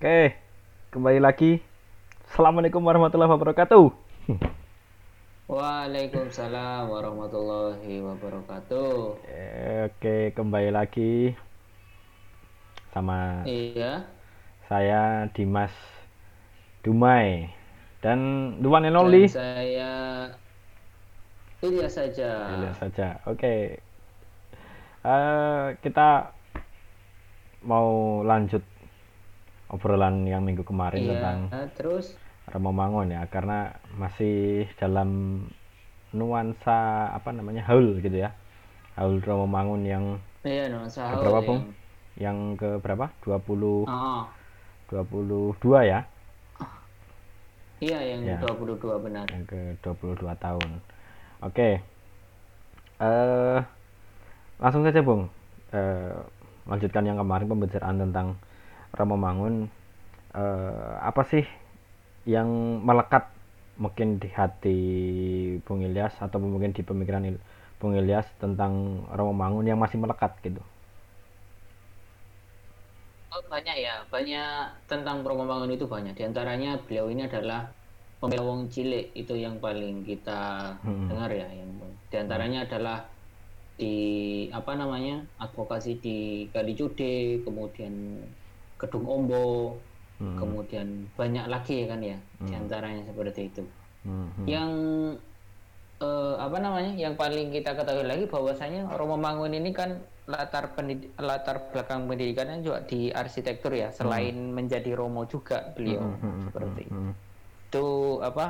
Oke, kembali lagi. Assalamualaikum warahmatullahi wabarakatuh. Waalaikumsalam warahmatullahi wabarakatuh. Oke, kembali lagi sama Iya, saya Dimas Dumai dan the one and dan only saya Ilya saja. Lihat saja. Oke. Eh, kita mau lanjut obrolan yang minggu kemarin Iya, tentang terus? Romo Mangun ya karena masih dalam nuansa apa namanya haul gitu ya. Haul Romo Mangun yang iya no, sahur Keberapa, yang Bung? yang ke berapa? 20 Oh, 22 ya? Iya yang Ya. 22 benar. yang ke 22 tahun. Oke. Eh langsung saja Bung eh lanjutkan yang kemarin pembicaraan tentang Romo Mangun eh apa sih yang melekat mungkin di hati Bung Ilyas atau mungkin di pemikiran Il- Bung Ilyas tentang Romo Mangun yang masih melekat gitu Oh, banyak ya, banyak tentang Romo Mangun itu banyak. Di antaranya beliau ini adalah pembela wong cilik itu yang paling kita Hmm. dengar ya. Yang di antaranya adalah di apa namanya advokasi di Kalijude, kemudian Gedung Ombo, Hmm. kemudian banyak lagi kan ya. Di antaranya seperti itu. Hmm, hmm. Yang eh, apa namanya? Yang paling kita ketahui lagi bahwasanya Romo Mangun ini kan latar pendid- latar belakang pendidikannya juga di arsitektur ya. Selain menjadi Romo juga beliau Hmm, seperti itu. hmm. Itu apa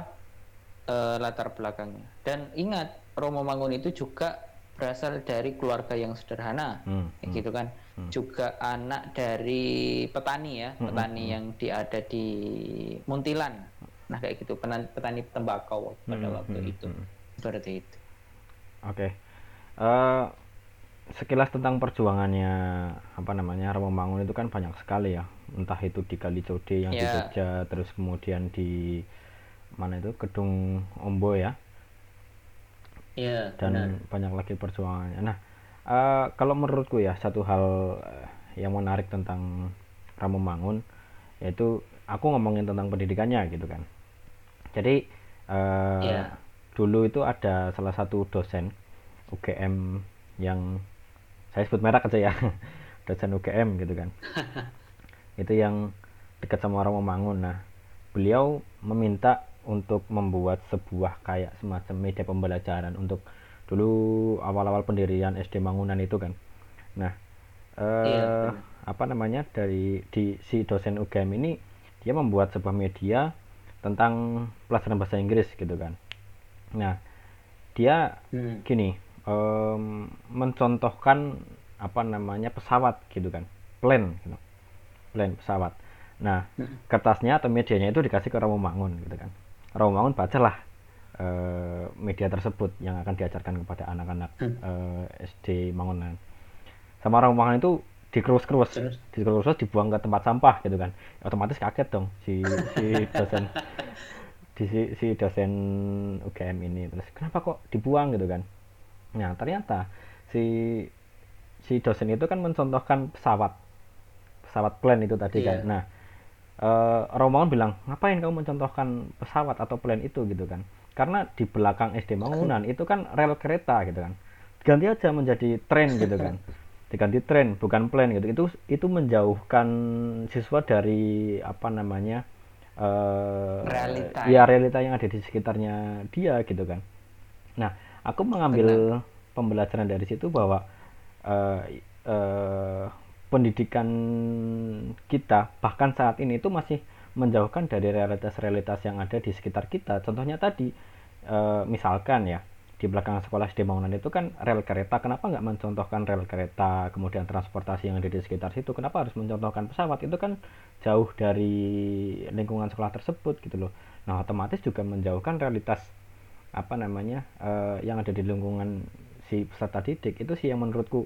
eh, latar belakangnya. Dan ingat Romo Mangun itu juga berasal dari keluarga yang sederhana, Hmm, kayak gitu kan. Juga anak dari petani ya, petani yang di ada di Muntilan. Nah kayak gitu, penan- petani tembakau pada waktu itu. Seperti itu. Oke. Eh, sekilas tentang perjuangannya apa namanya Romo Mangun itu kan banyak sekali ya. Entah itu di Kalijode yang di Ya. Jogja, terus kemudian di mana itu Gedung Ombo ya, Iya, dan benar. banyak lagi perjuangannya. Nah, eh, kalau menurutku ya satu hal eh, yang menarik tentang Romo Mangun yaitu aku ngomongin tentang pendidikannya gitu kan. Jadi eh, Iya. dulu itu ada salah satu dosen UGM yang saya sebut merek aja ya dosen UGM gitu kan itu yang dekat sama Romo Mangun nah beliau meminta untuk membuat sebuah kayak semacam media pembelajaran untuk dulu awal-awal pendirian SD Mangunan itu kan. Nah eh, Iya, apa namanya dari di si dosen UGM ini dia membuat sebuah media tentang pelajaran bahasa Inggris gitu kan. Nah dia Hmm. gini em, mencontohkan apa namanya pesawat gitu kan. Plane gitu. Plane pesawat. Nah kertasnya atau medianya itu dikasih ke Romo Mangun gitu kan Romo Mangun bacalah eh, media tersebut yang akan diajarkan kepada anak-anak eh, SD Mangunan. Sama Romo Mangun itu dikerus-kerus Terus? dikerus dibuang ke tempat sampah gitu kan. Otomatis kaget dong si si dosen di si, si dosen UGM ini. Terus kenapa kok dibuang? gitu kan. Nah ternyata si si dosen itu kan mencontohkan pesawat pesawat plane itu tadi kan. Iya. nah eh Romaun bilang ngapain kamu mencontohkan pesawat atau plane itu? Gitu kan. Karena di belakang SD Mangunan itu kan rel kereta gitu kan. Ganti aja menjadi tren gitu kan. Diganti tren bukan plane gitu. Itu itu menjauhkan siswa dari apa namanya eh Realita. ya realita yang ada di sekitarnya dia gitu kan. Nah aku mengambil pembelajaran dari situ bahwa eh, eh, pendidikan kita bahkan saat ini itu masih menjauhkan dari realitas-realitas yang ada di sekitar kita. Contohnya tadi eh, misalkan ya di belakang sekolah SD Mangunan itu kan rel kereta kenapa nggak mencontohkan rel kereta kemudian transportasi yang ada di sekitar situ? Kenapa harus mencontohkan pesawat? Itu kan jauh dari lingkungan sekolah tersebut gitu loh. Nah otomatis juga menjauhkan realitas apa namanya eh, yang ada di lingkungan si peserta didik. Itu sih yang menurutku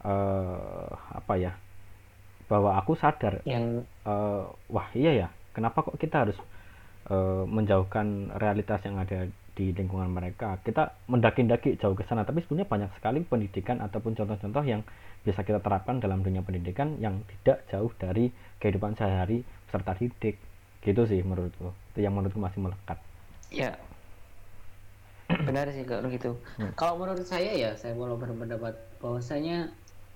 eh, apa ya bahwa aku sadar Yang eh, wah iya ya kenapa kok kita harus eh, menjauhkan realitas yang ada di lingkungan mereka? Kita mendaki-daki jauh ke sana tapi sebenarnya banyak sekali pendidikan ataupun contoh-contoh yang bisa kita terapkan dalam dunia pendidikan yang tidak jauh dari kehidupan sehari-hari peserta didik. Gitu sih menurutku itu yang menurutku masih melekat. Ya. Benar sih kalau gitu. Hmm. kalau menurut saya ya saya mau berpendapat bahwasanya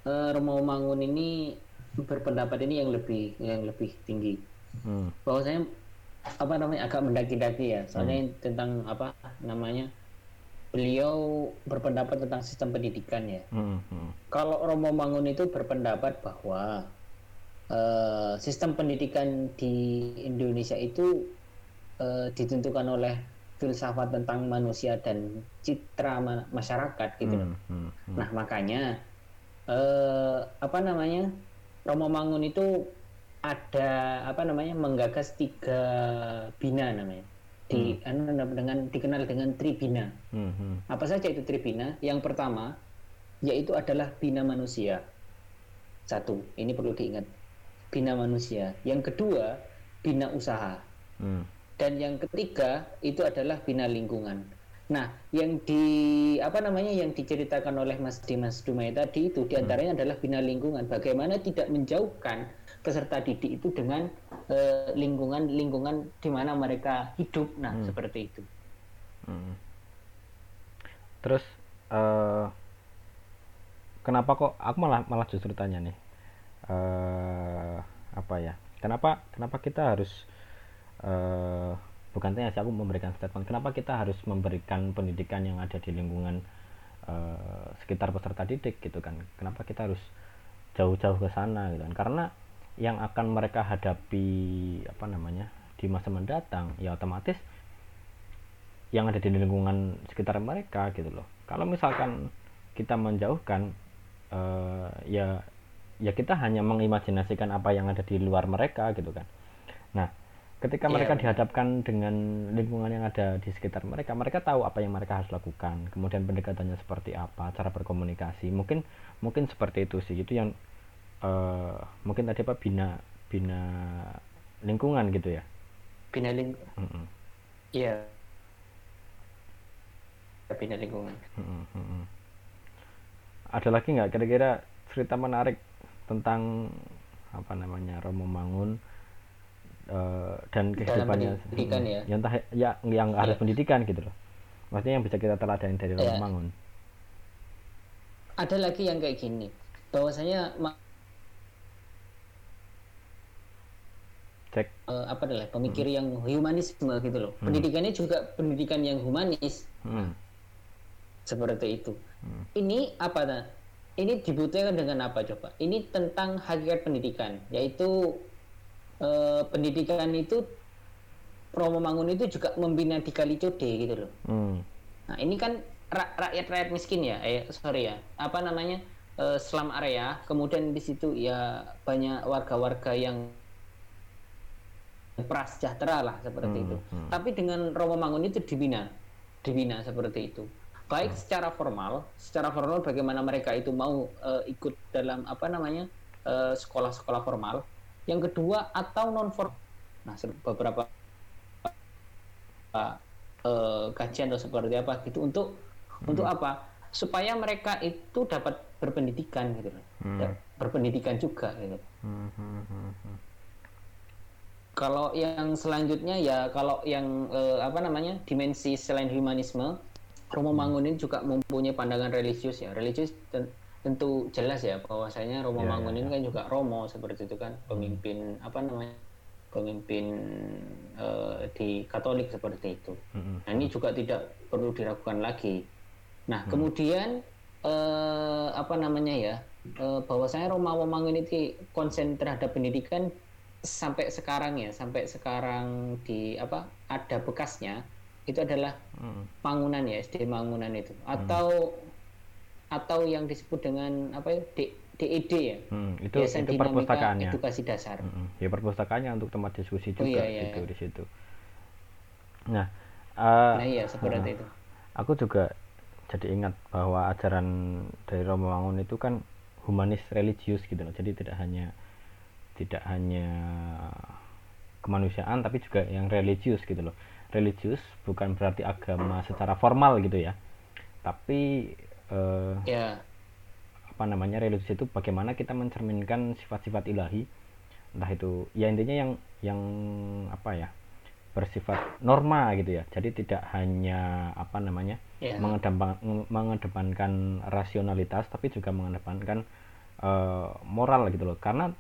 uh, Romo Mangun ini berpendapat ini yang lebih yang lebih tinggi hmm. bahwasanya apa namanya agak mendaki-daki ya soalnya hmm. tentang apa namanya beliau berpendapat tentang sistem pendidikan ya hmm. Hmm. kalau Romo Mangun itu berpendapat bahwa uh, sistem pendidikan di Indonesia itu uh, ditentukan oleh filsafat tentang manusia dan citra ma masyarakat gitu hmm, hmm, hmm. Nah makanya uh, apa namanya Romo Mangun itu ada apa namanya menggagas tiga bina namanya di hmm. Anu, dengan dikenal dengan tribina. Hmm, hmm. Apa saja itu tribina? Yang pertama yaitu adalah bina manusia. Satu, ini perlu diingat. Bina manusia. Yang kedua, bina usaha. Hmm. Dan yang ketiga itu adalah bina lingkungan. Nah, yang di apa namanya yang diceritakan oleh Mas Dimas Dumai tadi itu di antaranya hmm. adalah bina lingkungan. Bagaimana tidak menjauhkan peserta didik itu dengan uh, lingkungan lingkungan di mana mereka hidup nah hmm. seperti itu hmm. terus uh, kenapa kok aku malah malah justru tanya nih uh, apa ya kenapa kenapa kita harus uh, bukan tanya sih aku memberikan statement. Kenapa kita harus memberikan pendidikan yang ada di lingkungan uh, sekitar peserta didik gitu kan? Kenapa kita harus jauh-jauh ke sana gitu kan? Karena yang akan mereka hadapi apa namanya di masa mendatang ya otomatis yang ada di lingkungan sekitar mereka gitu loh. Kalau misalkan kita menjauhkan uh, ya ya kita hanya mengimajinasikan apa yang ada di luar mereka gitu kan. Nah ketika yeah. mereka dihadapkan dengan lingkungan yang ada di sekitar mereka mereka tahu apa yang mereka harus lakukan. Kemudian pendekatannya seperti apa cara berkomunikasi. Mungkin mungkin seperti itu sih. Itu yang uh, mungkin tadi apa bina bina lingkungan gitu ya? Bina lingkungan. Mm -mm. iya. Bina lingkungan. Mm -mm. ada lagi nggak kira-kira cerita menarik tentang apa namanya Romo Mangun uh, dan kehidupannya pendidikan ya yang entah ya yang yeah. harus pendidikan gitu loh maksudnya yang bisa kita teladani dari Romo yeah. Mangun ada lagi yang kayak gini bahwasanya cek uh, apa adalah pemikir hmm. yang humanisme gitu loh hmm. pendidikannya juga pendidikan yang humanis hmm. seperti itu hmm. ini apa nah ini dibutuhkan dengan apa coba ini tentang hakikat pendidikan yaitu uh, pendidikan itu Romo Mangun itu juga membina di Kalicode gitu loh hmm. nah ini kan rakyat rakyat miskin ya eh sorry ya apa namanya uh, selam area kemudian di situ ya banyak warga-warga yang prasejahtera lah seperti hmm, itu. Hmm. Tapi dengan Romo Mangun itu dibina, dibina seperti itu. Baik hmm. secara formal, secara formal bagaimana mereka itu mau uh, ikut dalam apa namanya sekolah sekolah-sekolah formal. Yang kedua atau non formal. Nah beberapa uh, kajian atau seperti apa gitu untuk hmm. untuk apa? Supaya mereka itu dapat berpendidikan gitu, hmm. berpendidikan juga gitu. Hmm, hmm, hmm, hmm kalau yang selanjutnya ya kalau yang eh, apa namanya dimensi selain humanisme Romo hmm. Mangun ini juga mempunyai pandangan religius ya religius tentu jelas ya bahwasanya Romo yeah, Mangun yeah, ini yeah. kan juga Romo seperti itu kan pemimpin apa namanya pemimpin uh, di Katolik seperti itu. Mm-hmm. Nah ini juga tidak perlu diragukan lagi. Nah mm. kemudian uh, apa namanya ya uh, bahwasanya Romo Mangun ini konsen terhadap pendidikan sampai sekarang ya sampai sekarang di apa ada bekasnya itu adalah hmm. bangunan ya SD bangunan itu atau hmm. Atau yang disebut dengan apa ya D, DED ya? Hmm, itu Biasa itu perpustakaannya. edukasi dasar. Hmm, ya perpustakaannya untuk tempat diskusi oh, juga oh, iya, iya. itu di situ. Nah uh, nah iya seperti uh, itu aku juga jadi ingat bahwa ajaran dari Romo Mangun itu kan humanis religius gitu loh. Jadi tidak hanya tidak hanya kemanusiaan tapi juga yang religius gitu loh. Religius bukan berarti agama secara formal gitu ya. Tapi uh, yeah. apa namanya religius itu bagaimana kita mencerminkan sifat-sifat ilahi entah itu ya intinya yang yang apa ya bersifat norma gitu ya jadi tidak hanya apa namanya yeah. mengedepan, mengedepankan rasionalitas tapi juga mengedepankan uh, moral gitu loh karena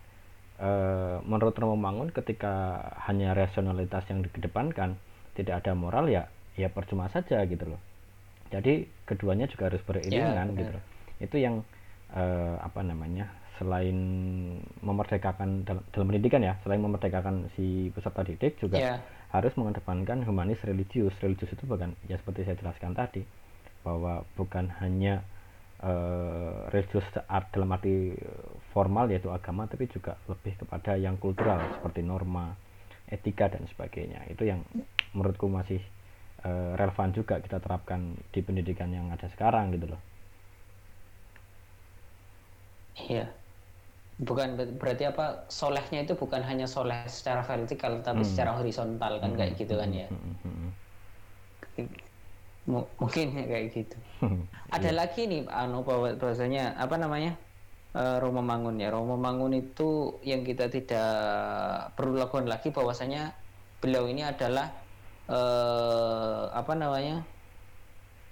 uh, menurut Romo Mangun ketika hanya rasionalitas yang dikedepankan tidak ada moral ya ya percuma saja gitu loh jadi keduanya juga harus beriringan yeah, gitu. itu yang uh, apa namanya selain memerdekakan dalam, dalam pendidikan ya selain memerdekakan si peserta didik juga yeah harus mengedepankan humanis religius. Religius itu bukan ya seperti saya jelaskan tadi bahwa bukan hanya uh, religius art dalam arti formal yaitu agama tapi juga lebih kepada yang kultural seperti norma etika dan sebagainya. Itu yang menurutku masih uh, relevan juga kita terapkan di pendidikan yang ada sekarang gitu loh iya bukan berarti apa solehnya itu bukan hanya soleh secara vertikal tapi hmm. secara horizontal kan hmm. kayak gitu kan ya hmm. hmm, hmm. M mungkin ya kayak gitu ada yeah. lagi nih anu bahwasanya apa namanya uh, Romo Mangun ya Romo Mangun itu yang kita tidak perlu lakukan lagi bahwasanya beliau ini adalah uh, apa namanya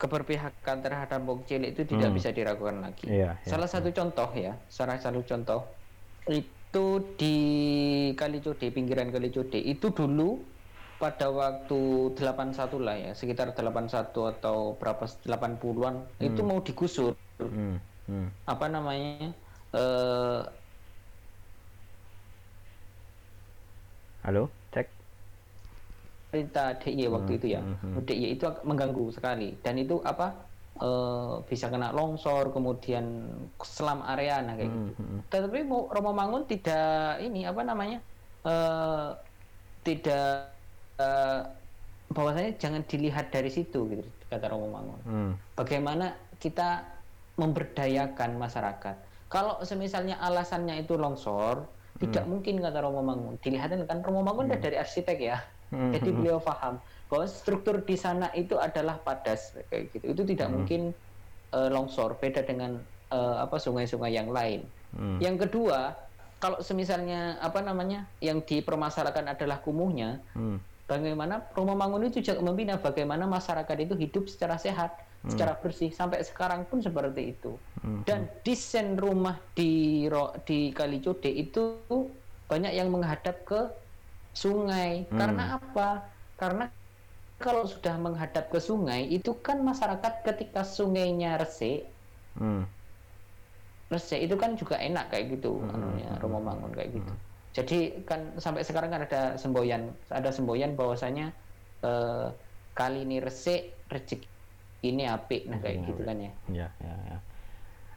keberpihakan terhadap bok cilik itu tidak hmm. bisa diragukan lagi. Iya, iya, salah satu contoh ya, salah satu contoh itu di Kalicode, pinggiran Kalicode itu dulu pada waktu 81 lah ya, sekitar 81 atau berapa 80-an hmm. itu mau digusur. Hmm. Hmm. Apa namanya? Uh, Halo, perintah DIY waktu hmm, itu ya hmm, hmm. DIY itu mengganggu sekali dan itu apa e, bisa kena longsor kemudian selam area nah kayak hmm, gitu hmm. tetapi Romo Mangun tidak ini apa namanya e, tidak e, bahwasanya jangan dilihat dari situ gitu kata Romo Mangun hmm. bagaimana kita memberdayakan masyarakat kalau semisalnya alasannya itu longsor tidak hmm. mungkin kata Romo Mangun dilihatkan kan Romo Mangun hmm. dari arsitek ya Hmm. Jadi beliau paham bahwa struktur di sana itu adalah padas kayak gitu. Itu tidak hmm. mungkin uh, longsor beda dengan uh, apa sungai-sungai yang lain. Hmm. Yang kedua, kalau semisalnya apa namanya yang dipermasalahkan adalah kumuhnya, hmm. bagaimana Romo Mangun itu juga membina bagaimana masyarakat itu hidup secara sehat, hmm. secara bersih sampai sekarang pun seperti itu. Hmm. Dan desain rumah di di Kalicode itu banyak yang menghadap ke sungai. Hmm. Karena apa? Karena kalau sudah menghadap ke sungai itu kan masyarakat ketika sungainya resik, hmm. resik itu kan juga enak kayak gitu, hmm. anunya, rumah bangun kayak gitu. Hmm. Jadi kan sampai sekarang kan ada semboyan, ada semboyan bahwasanya eh, kali ini resik, rezeki ini apik, nah kayak hmm. gitu kan ya. Ya, ya, ya.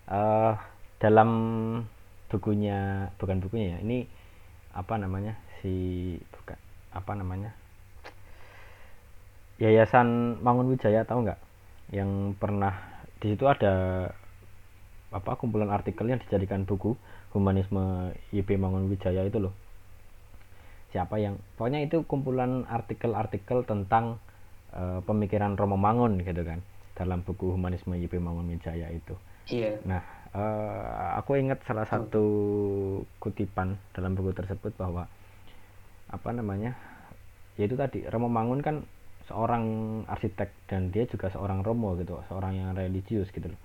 Uh, dalam bukunya, bukan bukunya ya, ini apa namanya si bukan apa namanya Yayasan Mangun Wijaya tahu nggak? Yang pernah di situ ada apa kumpulan artikel yang dijadikan buku humanisme YP Mangun Wijaya itu loh. Siapa yang pokoknya itu kumpulan artikel-artikel tentang uh, pemikiran Romo Mangun gitu kan dalam buku humanisme YP Mangun Wijaya itu. Iya. Nah uh, aku ingat salah satu kutipan dalam buku tersebut bahwa apa namanya yaitu tadi Romo Mangun kan seorang arsitek dan dia juga seorang Romo gitu seorang yang religius gitu loh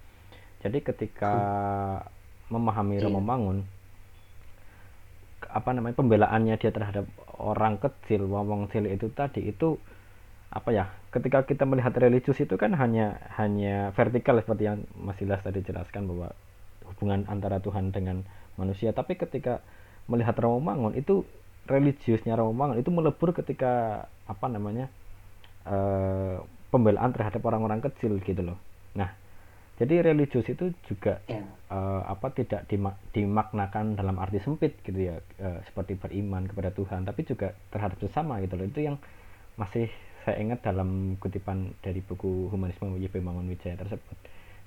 jadi ketika hmm. memahami iya. Romo Mangun apa namanya pembelaannya dia terhadap orang kecil wong cilik itu tadi itu apa ya ketika kita melihat religius itu kan hanya hanya vertikal seperti yang Mas Ilas tadi jelaskan bahwa hubungan antara Tuhan dengan manusia tapi ketika melihat Romo Mangun itu religiusnya Romo itu melebur ketika apa namanya uh, pembelaan terhadap orang-orang kecil gitu loh. Nah, jadi religius itu juga yeah. Uh, apa tidak dimak dimaknakan dalam arti sempit gitu ya, uh, seperti beriman kepada Tuhan, tapi juga terhadap sesama gitu loh. Itu yang masih saya ingat dalam kutipan dari buku Humanisme YP Mangun Wijaya tersebut.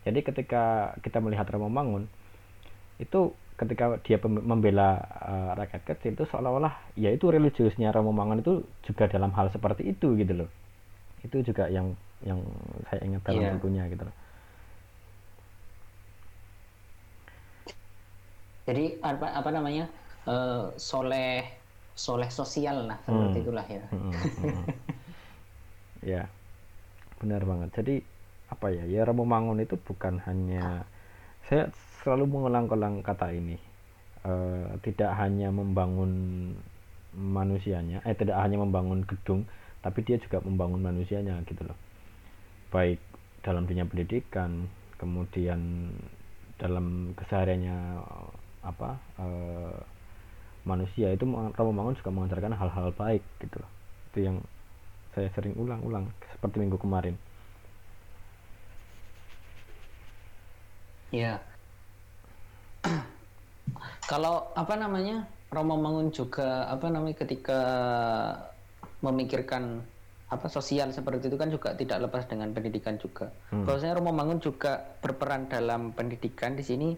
Jadi ketika kita melihat Romo Mangun itu ketika dia membela uh, rakyat kecil itu seolah-olah ya itu religiusnya Romo Mangun itu juga dalam hal seperti itu gitu loh itu juga yang yang saya ingat dalam yeah. bukunya gitu loh jadi apa apa namanya uh, soleh soleh sosial lah seperti hmm. itulah ya hmm, hmm, hmm. ya benar banget jadi apa ya ya Romo Mangun itu bukan hanya saya selalu mengulang-ulang kata ini. Uh, tidak hanya membangun manusianya eh tidak hanya membangun gedung tapi dia juga membangun manusianya gitu loh. Baik dalam dunia pendidikan kemudian dalam kesehariannya apa uh, manusia itu Romo Mangun juga mengajarkan hal-hal baik gitu loh. Itu yang saya sering ulang-ulang seperti minggu kemarin ya kalau apa namanya Romo Mangun juga apa namanya ketika memikirkan apa sosial seperti itu kan juga tidak lepas dengan pendidikan juga. Hmm. Bahwasanya Romo Mangun juga berperan dalam pendidikan di sini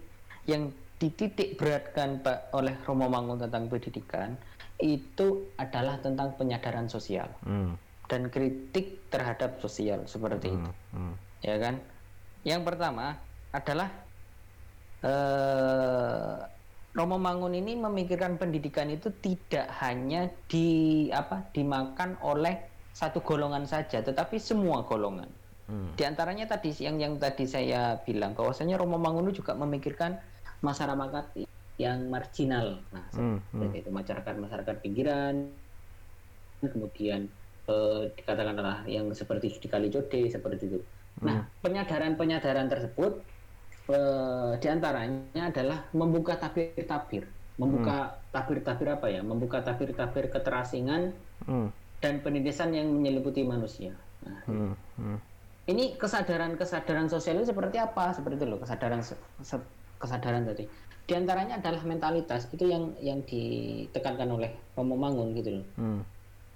yang dititik beratkan Pak oleh Romo Mangun tentang pendidikan itu adalah tentang penyadaran sosial hmm. dan kritik terhadap sosial seperti hmm. itu, hmm. ya kan? Yang pertama adalah eh, Romo Mangun ini memikirkan pendidikan itu tidak hanya di apa dimakan oleh satu golongan saja, tetapi semua golongan. Hmm. Di antaranya tadi yang yang tadi saya bilang bahwasanya Romo Mangun juga memikirkan masyarakat yang marginal. Nah, hmm. hmm. itu masyarakat masyarakat pinggiran, kemudian eh, dikatakanlah yang seperti di Kalijode seperti itu. Nah, hmm. penyadaran-penyadaran tersebut eh, di antaranya adalah membuka tabir-tabir, membuka hmm. tabir-tabir apa ya? Membuka tabir-tabir keterasingan hmm. dan penindasan yang menyeliputi manusia. Nah, hmm. Hmm. ini kesadaran-kesadaran sosial itu seperti apa? Seperti itu loh, kesadaran kesadaran tadi. Di antaranya adalah mentalitas itu yang yang ditekankan oleh Romo Mangun gitu loh. Hmm.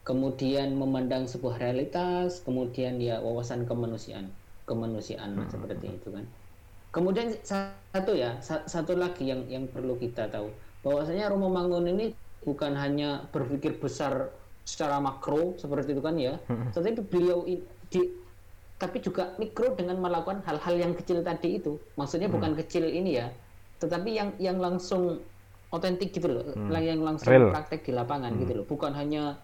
Kemudian memandang sebuah realitas, kemudian ya wawasan kemanusiaan, kemanusiaan hmm. seperti itu kan. Kemudian satu ya, satu lagi yang yang perlu kita tahu bahwasanya Romo Mangun ini bukan hanya berpikir besar secara makro seperti itu kan ya, hmm. tetapi beliau di tapi juga mikro dengan melakukan hal-hal yang kecil tadi itu. Maksudnya hmm. bukan kecil ini ya, tetapi yang yang langsung otentik gitu loh, hmm. yang langsung real. praktek di lapangan hmm. gitu loh, bukan hanya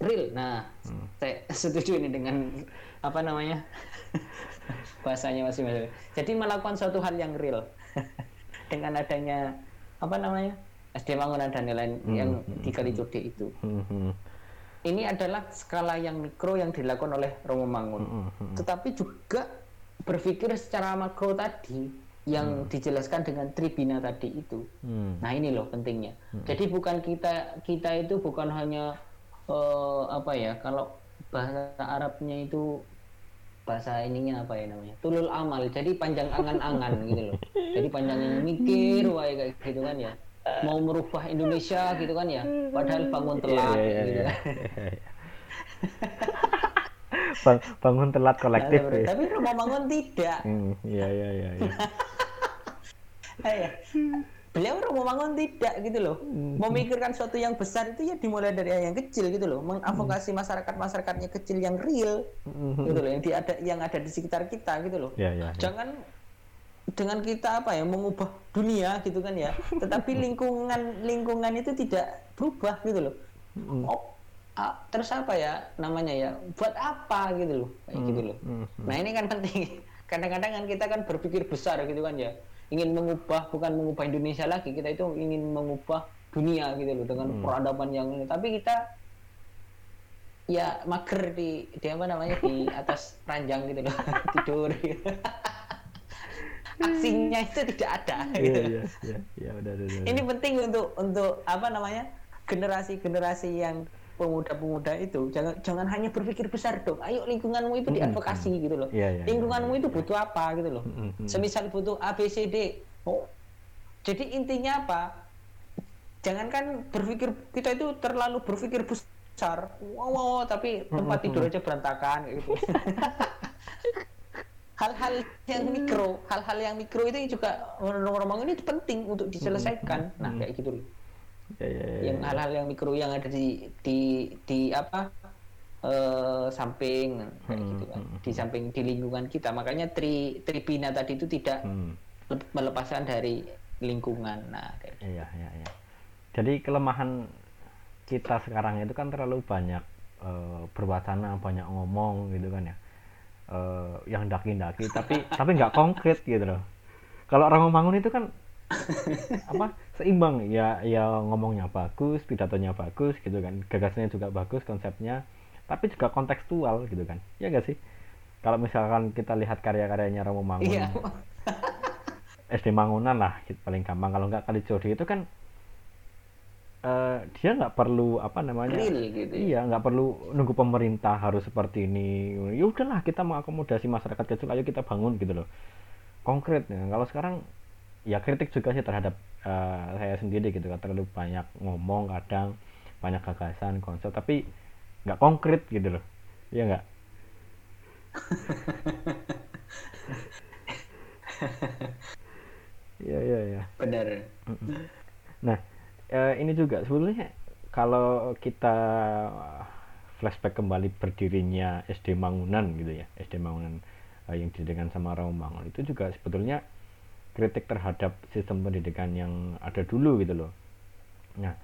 real. Nah, hmm. saya setuju ini dengan apa namanya bahasanya masih masih. Jadi melakukan suatu hal yang real dengan adanya apa namanya SD Mangunan dan lain-lain hmm. yang hmm. di Kalijodo itu. Hmm, hmm. Ini adalah skala yang mikro yang dilakukan oleh Romo Mangun. Hmm. Hmm. Tetapi juga berpikir secara makro tadi yang hmm. dijelaskan dengan tribina tadi itu. Hmm. Nah ini loh pentingnya. Hmm. Jadi bukan kita kita itu bukan hanya uh, apa ya kalau bahasa Arabnya itu bahasa ininya apa ya namanya? Tulul amal. Jadi panjang angan-angan gitu loh. Jadi panjangnya mikir wae kayak gitu kan ya. Mau merubah Indonesia gitu kan ya. Padahal bangun iya, telat yeah, yeah, gitu. yeah, yeah, Bang, bangun telat kolektif nah, ya. tapi rumah bangun tidak? Hmm, iya iya iya, iya. iya beliau mau bangun tidak gitu loh. Hmm. memikirkan sesuatu yang besar itu ya dimulai dari yang kecil gitu loh. Mengadvokasi masyarakat masyarakatnya kecil yang real hmm. gitu loh yang di ada yang ada di sekitar kita gitu loh. Ya, ya, ya. jangan dengan kita apa ya mengubah dunia gitu kan ya. Tetapi lingkungan lingkungan itu tidak berubah gitu loh. Hmm. oh, ah, terus apa ya namanya ya? Buat apa gitu loh kayak gitu loh. Nah ini kan penting. Kadang-kadang kan kita kan berpikir besar gitu kan ya ingin mengubah bukan mengubah Indonesia lagi kita itu ingin mengubah dunia gitu loh dengan hmm. peradaban yang ini tapi kita ya mager di di apa namanya di atas ranjang gitu loh tidur gitu. aksinya itu tidak ada iya, gitu. Iya, iya, iya, udah, udah, udah. Ini penting untuk untuk apa namanya generasi-generasi yang pemuda-pemuda itu jangan jangan hanya berpikir besar dong. Ayo lingkunganmu itu diadvokasi gitu loh. Yeah, yeah, lingkunganmu yeah, itu butuh apa gitu loh. Semisal butuh A B C D. Oh. Jadi intinya apa? Jangankan berpikir kita itu terlalu berpikir besar. Wow, wow, tapi tempat tidur aja berantakan gitu. hal-hal yang mikro, hal-hal yang mikro itu juga ngomong ini penting untuk diselesaikan. Nah, kayak gitu loh. Ya, ya, ya, yang hal-hal yang mikro yang ada di di di apa uh, samping kayak gitu kan. Di samping di lingkungan kita. Makanya tri tripina tadi itu tidak hmm. melepaskan dari lingkungan. Nah, kayak gitu. Iya, iya, iya. Jadi kelemahan kita sekarang itu kan terlalu banyak uh, berwacana, banyak ngomong gitu kan ya uh, yang daki-daki tapi tapi nggak konkret gitu loh kalau orang membangun itu kan apa seimbang ya ya ngomongnya bagus pidatonya bagus gitu kan gagasannya juga bagus konsepnya tapi juga kontekstual gitu kan ya gak sih kalau misalkan kita lihat karya-karyanya Romo Mangun iya. SD Mangunan lah paling gampang kalau nggak kali Jodi itu kan uh, dia nggak perlu apa namanya Real, gitu. Ya? iya nggak perlu nunggu pemerintah harus seperti ini ya udahlah kita mengakomodasi masyarakat kecil ayo kita bangun gitu loh konkret ya kalau sekarang ya kritik juga sih terhadap uh, saya sendiri gitu kan terlalu banyak ngomong kadang banyak gagasan konsep tapi nggak konkret gitu loh iya nggak Iya iya iya. Benar. Nah, uh, ini juga sebetulnya kalau kita flashback kembali berdirinya SD Mangunan gitu ya SD Mangunan uh, yang didirikan sama Mangun itu juga sebetulnya kritik terhadap sistem pendidikan yang ada dulu gitu loh nah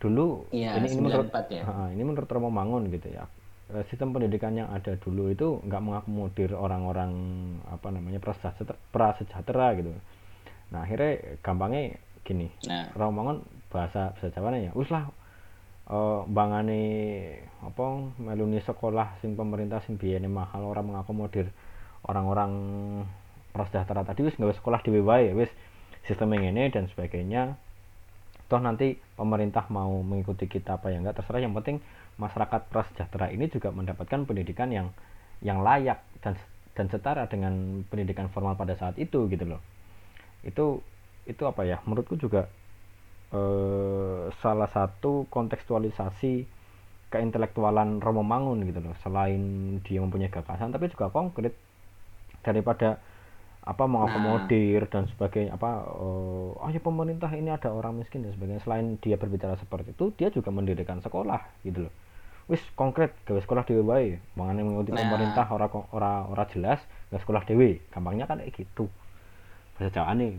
dulu ya, ini, ini menurut ya. uh, ini menurut Romo Mangun gitu ya uh, sistem pendidikan yang ada dulu itu nggak mengakomodir orang-orang apa namanya prasejahtera, prasejahtera gitu nah akhirnya gampangnya gini nah. Romangun bahasa bahasa Jawa ya wis lah uh, bangane apa meluni sekolah sing pemerintah sing biyane mahal orang mengakomodir orang-orang prasejahtera tadi wis nggak sekolah di wae wis sistem yang ini dan sebagainya. Toh nanti pemerintah mau mengikuti kita apa ya enggak terserah. Yang penting masyarakat prasejahtera ini juga mendapatkan pendidikan yang yang layak dan dan setara dengan pendidikan formal pada saat itu gitu loh. Itu itu apa ya? Menurutku juga eh, salah satu kontekstualisasi keintelektualan Romo Mangun gitu loh. Selain dia mempunyai gagasan tapi juga konkret daripada apa mengakomodir nah. dan sebagainya apa uh, oh ya pemerintah ini ada orang miskin dan sebagainya selain dia berbicara seperti itu dia juga mendirikan sekolah gitu loh wis konkret gawe sekolah dewi baik mengenai mengikuti nah. pemerintah ora ora ora jelas gawe sekolah dewi gampangnya kan kayak gitu bahasa Jawa nih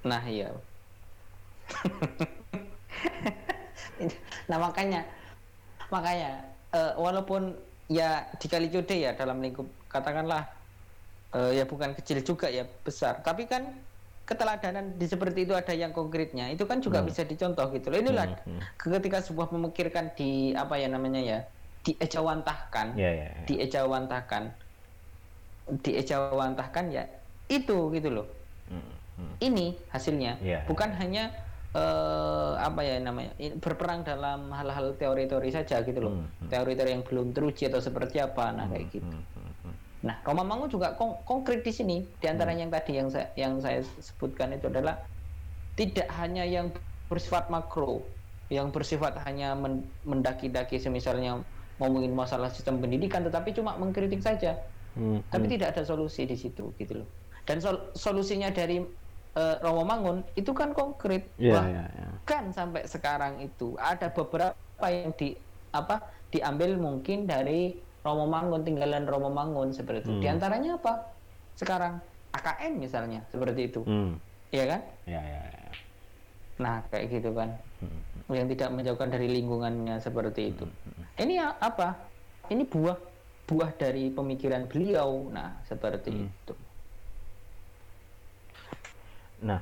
Nah iya. nah makanya makanya uh, walaupun ya di kali Code ya dalam lingkup katakanlah uh, ya bukan kecil juga ya besar tapi kan keteladanan di seperti itu ada yang konkretnya itu kan juga hmm. bisa dicontoh gitu loh inilah hmm, hmm. ketika sebuah memikirkan di apa ya namanya ya diejawantahkan yeah, yeah, yeah. diejawantahkan diejawantahkan ya itu gitu loh hmm hmm. ini hasilnya yeah, bukan yeah. hanya uh, apa ya namanya berperang dalam hal-hal teori-teori saja gitu loh hmm, hmm. teori-teori yang belum teruji atau seperti apa nah hmm, kayak gitu hmm, hmm, hmm. Nah Roma Mangun juga kon konkret di sini di antara hmm. yang tadi yang saya yang saya sebutkan itu adalah tidak hanya yang bersifat makro yang bersifat hanya men mendaki-daki semisalnya ngomongin masalah sistem pendidikan tetapi cuma mengkritik saja hmm, tapi hmm. tidak ada solusi di situ gitu loh dan sol solusinya dari uh, Romo Mangun itu kan konkret yeah, yeah, yeah. kan sampai sekarang itu ada beberapa yang di apa diambil mungkin dari Romo Mangun tinggalan Romo Mangun seperti itu. Hmm. Di antaranya apa? Sekarang AKN misalnya seperti itu. Hmm. Iya kan? Ya, ya, ya. Nah, kayak gitu kan. Hmm. Yang tidak menjauhkan dari lingkungannya seperti itu. Hmm. hmm. Ini apa? Ini buah buah dari pemikiran beliau. Nah, seperti hmm. itu. Nah,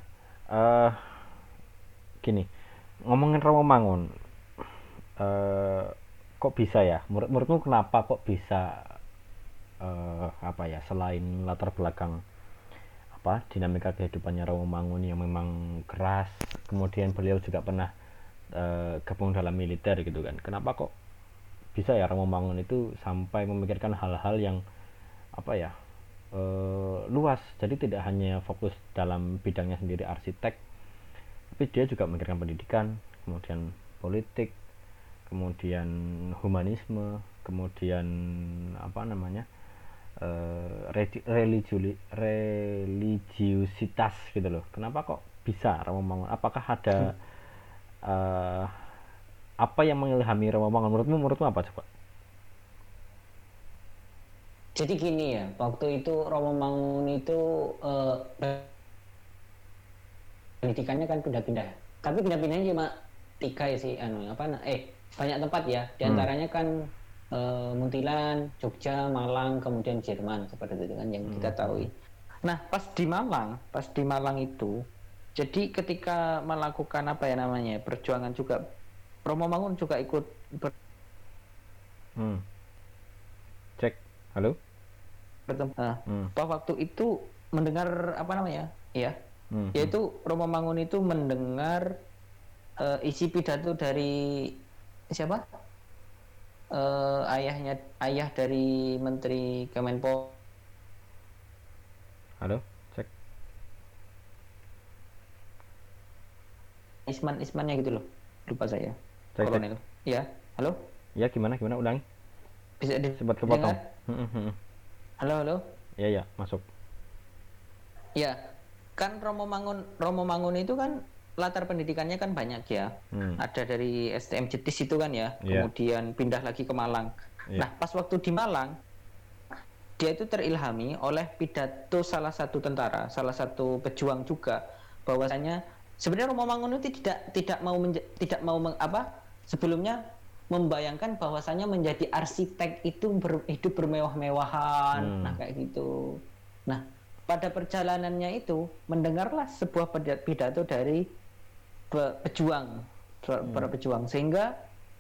uh, gini, ngomongin Rawamangun, uh, kok bisa ya? Menurut, menurutmu kenapa kok bisa uh, apa ya? Selain latar belakang apa dinamika kehidupannya Rawamangun yang memang keras, kemudian beliau juga pernah uh, gabung dalam militer gitu kan? Kenapa kok bisa ya Rawamangun itu sampai memikirkan hal-hal yang apa ya uh, luas jadi tidak hanya fokus dalam bidangnya sendiri arsitek tapi dia juga memikirkan pendidikan kemudian politik kemudian humanisme kemudian apa namanya uh, religi religiusitas gitu loh. Kenapa kok bisa Romo apakah ada hmm. uh, apa yang mengilhami Romo menurutmu menurutmu apa coba? Jadi gini ya waktu itu Romo Mangun itu uh, pendidikannya kan pindah-pindah. Tapi pindah-pindahnya cuma tiga ya sih anu apa eh banyak tempat ya di antaranya hmm. kan uh, Muntilan Jogja Malang kemudian Jerman seperti itu kan yang hmm. kita tahu nah pas di Malang pas di Malang itu jadi ketika melakukan apa ya namanya perjuangan juga Romo Mangun juga ikut ber... hmm. cek halo bertemu nah, hmm. waktu itu mendengar apa namanya ya hmm. yaitu Romo Mangun itu mendengar uh, isi pidato dari siapa? Uh, ayahnya ayah dari Menteri Kemenpo. Halo cek. Isman Ismannya gitu loh. Lupa saya. Cek, kolonel. Cek. ya halo? Ya gimana gimana? Ulang bisa di sempat kepotong. Halo, halo. Iya, ya, masuk. Ya, kan Romo Mangun Romo Mangun itu kan latar pendidikannya kan banyak ya. Hmm. Ada dari STM Jetis itu kan ya. Yeah. Kemudian pindah lagi ke Malang. Yeah. Nah, pas waktu di Malang dia itu terilhami oleh pidato salah satu tentara, salah satu pejuang juga bahwasanya sebenarnya Romo Mangun itu tidak tidak mau tidak mau meng, apa sebelumnya membayangkan bahwasanya menjadi arsitek itu ber, hidup bermewah-mewahan, hmm. nah kayak gitu. Nah, pada perjalanannya itu mendengarlah sebuah pidato dari pejuang, hmm. para pejuang, sehingga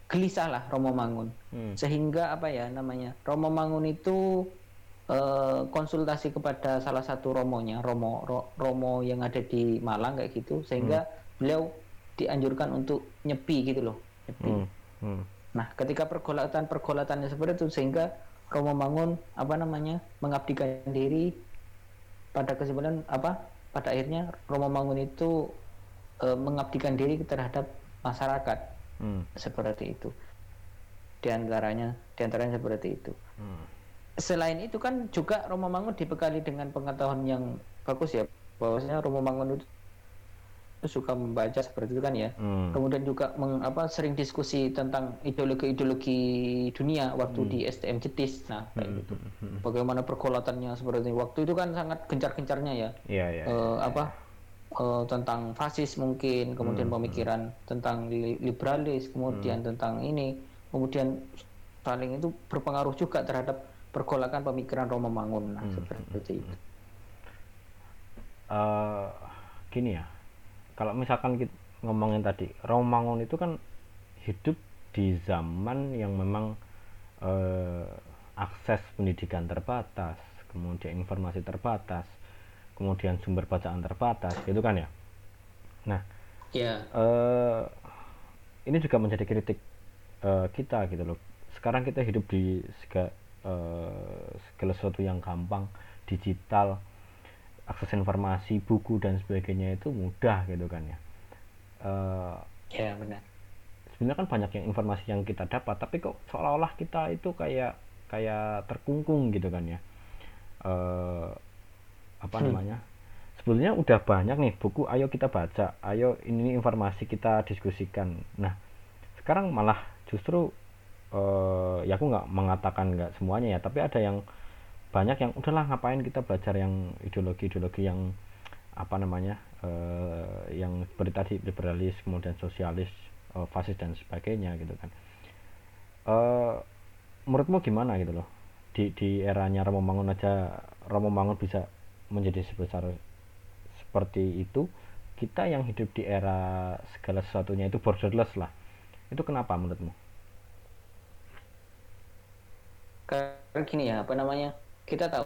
gelisahlah Romo Mangun, hmm. sehingga apa ya namanya Romo Mangun itu uh, konsultasi kepada salah satu romonya, Romo Ro, Romo yang ada di Malang kayak gitu, sehingga hmm. beliau dianjurkan untuk nyepi gitu loh, nyepi. Hmm. Hmm Nah, ketika pergolatan-pergolatannya seperti itu sehingga Romo Mangun apa namanya mengabdikan diri pada kesimpulan apa pada akhirnya Romo Mangun itu e, mengabdikan diri terhadap masyarakat hmm. seperti itu di antaranya di antaranya seperti itu hmm. selain itu kan juga Romo Mangun dibekali dengan pengetahuan yang bagus ya bahwasanya Romo Mangun itu suka membaca seperti itu kan ya. Hmm. Kemudian juga meng, apa sering diskusi tentang ideologi-ideologi dunia waktu hmm. di STM Jetis. Nah, kayak hmm. gitu. Hmm, hmm. Bagaimana perkolatannya seperti itu. Waktu itu kan sangat gencar-gencarnya ya. Iya, iya. Uh, apa uh, tentang fasis mungkin, kemudian hmm. pemikiran tentang li liberalis, kemudian hmm. tentang ini, kemudian saling itu berpengaruh juga terhadap pergolakan pemikiran Roma Mangun. Nah, hmm. seperti itu. Uh, gini ya kalau misalkan kita ngomongin tadi Romangun itu kan hidup di zaman yang memang eh, akses pendidikan terbatas kemudian informasi terbatas kemudian sumber bacaan terbatas gitu kan ya? Nah yeah. eh, ini juga menjadi kritik eh, kita gitu loh. Sekarang kita hidup di segala, eh, segala sesuatu yang gampang digital akses informasi buku dan sebagainya itu mudah gitu kan ya. Uh, ya benar. sebenarnya kan banyak yang informasi yang kita dapat tapi kok seolah-olah kita itu kayak kayak terkungkung gitu kan ya. Uh, apa hmm. namanya sebetulnya udah banyak nih buku ayo kita baca ayo ini informasi kita diskusikan. Nah sekarang malah justru uh, ya aku nggak mengatakan nggak semuanya ya tapi ada yang banyak yang udahlah ngapain kita belajar yang ideologi-ideologi yang apa namanya uh, yang seperti tadi liberalis kemudian sosialis uh, fasis dan sebagainya gitu kan. Uh, menurutmu gimana gitu loh? Di di eranya Romo Mangun aja Romo Mangun bisa menjadi sebesar seperti itu kita yang hidup di era segala sesuatunya itu borderless lah itu kenapa menurutmu? Karena gini ya apa namanya kita tahu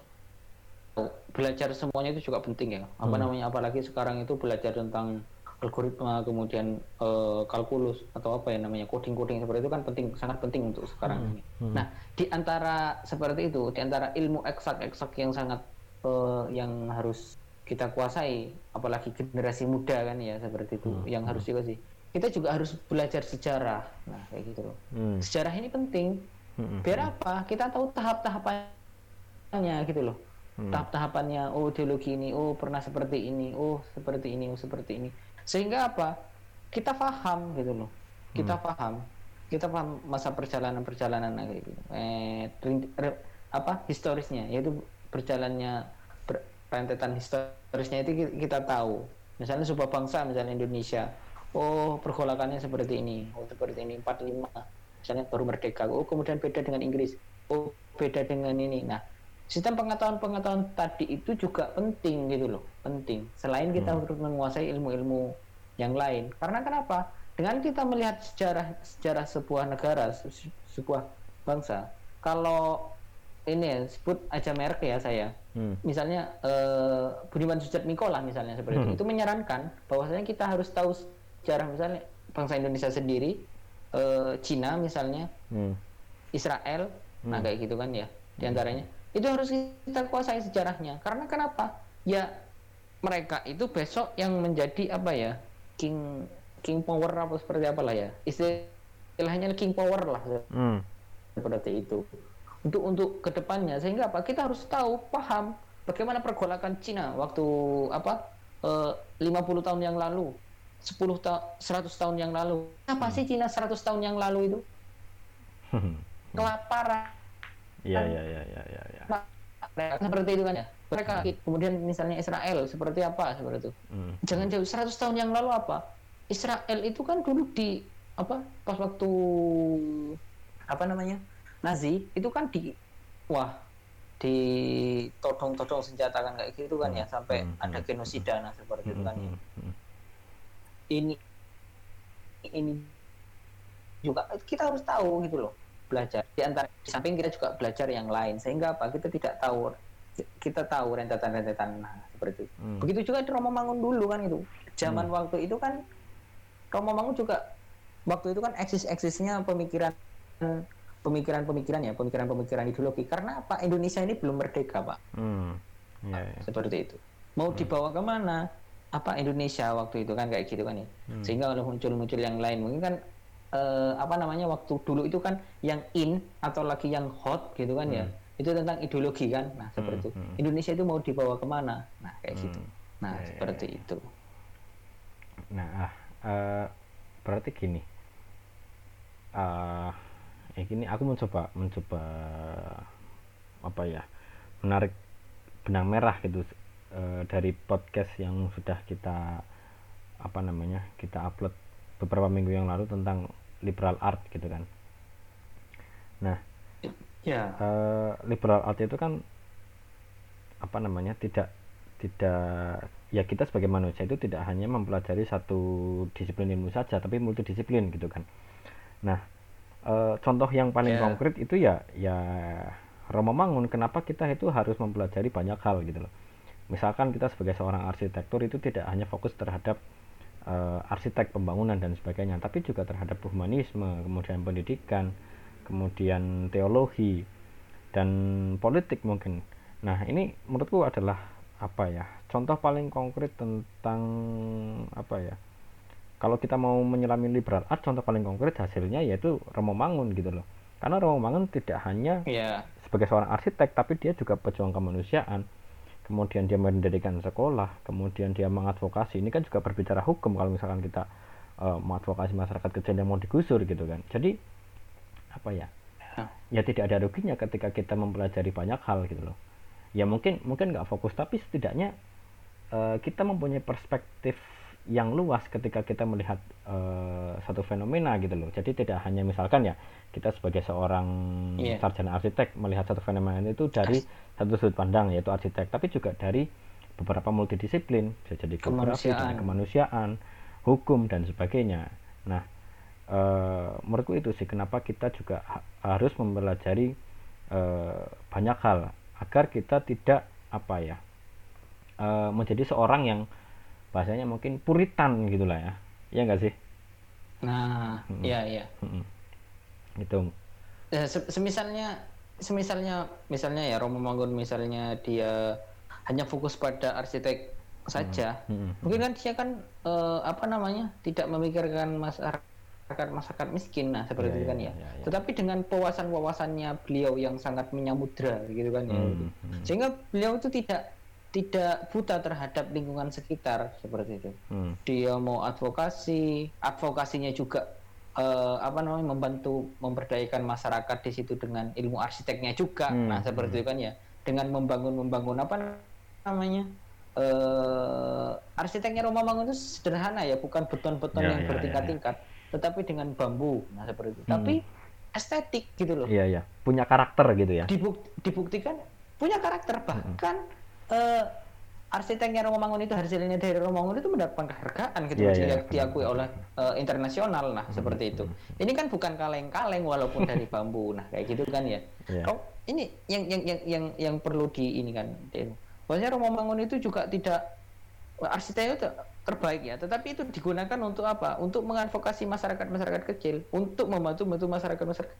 belajar semuanya itu juga penting ya apa hmm. namanya apalagi sekarang itu belajar tentang algoritma kemudian uh, kalkulus atau apa ya namanya coding-coding seperti itu kan penting sangat penting untuk sekarang hmm. ini. Hmm. Nah di antara seperti itu di antara ilmu eksak-eksak yang sangat uh, yang harus kita kuasai apalagi generasi muda kan ya seperti itu hmm. yang harus juga sih kita juga harus belajar sejarah nah kayak gitu loh hmm. sejarah ini penting hmm. biar apa kita tahu tahap-tahapan tahapannya gitu loh hmm. tahap-tahapannya oh ideologi ini oh pernah seperti ini oh seperti ini oh seperti ini sehingga apa kita paham gitu loh kita hmm. paham kita paham masa perjalanan perjalanan kayak gitu eh apa historisnya yaitu berjalannya ber, rentetan historisnya itu kita tahu. Misalnya sebuah bangsa misalnya Indonesia oh pergolakannya seperti ini oh seperti ini 45 misalnya baru merdeka oh kemudian beda dengan Inggris oh beda dengan ini. Nah sistem pengetahuan-pengetahuan tadi itu juga penting gitu loh penting. Selain kita hmm. harus menguasai ilmu-ilmu yang lain. Karena kenapa? Dengan kita melihat sejarah sejarah sebuah negara se sebuah bangsa kalau ini ya, sebut aja merek ya saya hmm. misalnya uh, Budiman Sujatmiko lah misalnya seperti hmm. itu itu menyarankan bahwasanya kita harus tahu sejarah misalnya bangsa Indonesia sendiri uh, Cina misalnya hmm. Israel nah, hmm. nah kayak gitu kan ya di antaranya itu harus kita kuasai sejarahnya karena kenapa ya mereka itu besok yang menjadi apa ya king king power apa seperti apa lah ya istilahnya king power lah hmm. seperti itu untuk untuk ke depannya sehingga apa kita harus tahu paham bagaimana pergolakan Cina waktu apa eh, 50 tahun yang lalu 10 ta 100 tahun yang lalu apa hmm. sih Cina 100 tahun yang lalu itu kelaparan Iya iya iya iya iya. Ya. Seperti itu kan ya. Mereka hmm. kemudian misalnya Israel seperti apa seperti itu. Hmm. Jangan jauh 100 tahun yang lalu apa? Israel itu kan dulu di apa pas waktu apa namanya Nazi itu kan di wah di todong-todong senjata kan kayak gitu kan ya, hmm. sampai hmm. ada hmm. genosida nah seperti hmm. itu kan ya. Hmm. Ini ini juga kita harus tahu gitu loh belajar di antara di samping kita juga belajar yang lain sehingga apa kita tidak tahu kita tahu rentetan-rentetan nah, seperti itu hmm. begitu juga di Romo Mangun dulu kan itu zaman hmm. waktu itu kan Romo Mangun juga waktu itu kan eksis-eksisnya pemikiran pemikiran-pemikiran ya pemikiran-pemikiran ideologi karena apa Indonesia ini belum merdeka pak hmm. yeah, yeah. seperti itu mau hmm. dibawa ke mana apa Indonesia waktu itu kan kayak gitu kan ya hmm. sehingga kalau muncul-muncul yang lain mungkin kan uh, apa namanya waktu dulu itu kan yang in atau lagi yang hot gitu kan ya. hmm. ya itu tentang ideologi kan nah seperti hmm. itu hmm. Indonesia itu mau dibawa ke mana nah kayak gitu. hmm. gitu nah ya, seperti ya. itu nah uh, berarti gini uh, ya gini aku mencoba mencoba apa ya menarik benang merah gitu uh, dari podcast yang sudah kita apa namanya kita upload beberapa minggu yang lalu tentang liberal art gitu kan. Nah ya. uh, liberal art itu kan apa namanya tidak tidak ya kita sebagai manusia itu tidak hanya mempelajari satu disiplin ilmu saja tapi multidisiplin gitu kan. Nah e, contoh yang paling yeah. konkret itu ya ya Romo Mangun kenapa kita itu harus mempelajari banyak hal gitu loh misalkan kita sebagai seorang arsitektur itu tidak hanya fokus terhadap uh, arsitek pembangunan dan sebagainya, tapi juga terhadap humanisme, kemudian pendidikan, kemudian teologi dan politik mungkin. Nah, ini menurutku adalah apa ya? Contoh paling konkret tentang apa ya? Kalau kita mau menyelami liberal art, contoh paling konkret hasilnya yaitu Romo Mangun gitu loh. Karena Romo Mangun tidak hanya yeah. sebagai seorang arsitek, tapi dia juga pejuang kemanusiaan kemudian dia mendirikan sekolah, kemudian dia mengadvokasi. Ini kan juga berbicara hukum kalau misalkan kita uh, mengadvokasi masyarakat kecil yang mau digusur gitu kan. Jadi apa ya? Ya tidak ada ruginya ketika kita mempelajari banyak hal gitu loh. Ya mungkin mungkin nggak fokus tapi setidaknya uh, kita mempunyai perspektif yang luas ketika kita melihat uh, satu fenomena gitu loh. Jadi tidak hanya misalkan ya kita sebagai seorang yeah. sarjana arsitek melihat satu fenomena itu dari satu sudut pandang yaitu arsitek, tapi juga dari beberapa multidisiplin bisa jadi geografi, kemanusiaan. kemanusiaan, hukum dan sebagainya. Nah, uh, menurutku itu sih kenapa kita juga ha harus mempelajari uh, banyak hal agar kita tidak apa ya uh, menjadi seorang yang bahasanya mungkin puritan gitulah ya ya enggak sih nah hmm. iya iya hmm. itu ya, semisalnya semisalnya misalnya ya Romo Mangun misalnya dia hanya fokus pada arsitek saja hmm. Hmm. mungkin kan dia kan uh, apa namanya tidak memikirkan masyarakat masyarakat miskin nah seperti Iya, itu kan iya, ya. iya, iya. Tetapi dengan wawasan-wawasannya beliau yang sangat menyamudra gitu kan ya. Hmm, hmm. Sehingga beliau itu tidak tidak buta terhadap lingkungan sekitar seperti itu. Hmm. Dia mau advokasi, advokasinya juga eh, apa namanya membantu memberdayakan masyarakat di situ dengan ilmu arsiteknya juga. Hmm, Nah, seperti itu kan ya. Dengan membangun membangun apa namanya? eh arsiteknya Roma Mangun itu sederhana ya, bukan beton-beton Ya, yang ya, bertingkat-tingkat, tetapi dengan bambu. Nah, seperti itu. Tapi estetik gitu loh. Iya, iya. Punya karakter gitu ya. Dibuk- dibuktikan punya karakter bahkan eh, arsiteknya Romo Mangun itu hasilnya dari Romo Mangun itu mendapatkan penghargaan gitu sehingga iya. diakui oleh eh, internasional. Nah seperti itu. Ini kan bukan kaleng-kaleng walaupun dari bambu. Nah kayak gitu kan ya. Iya. oh ini yang yang yang yang yang perlu di ini kan. Bahwasanya Romo Mangun itu juga tidak arsiteknya itu terbaik ya. Tetapi itu digunakan untuk apa? Untuk mengadvokasi masyarakat masyarakat kecil untuk membantu membantu masyarakat masyarakat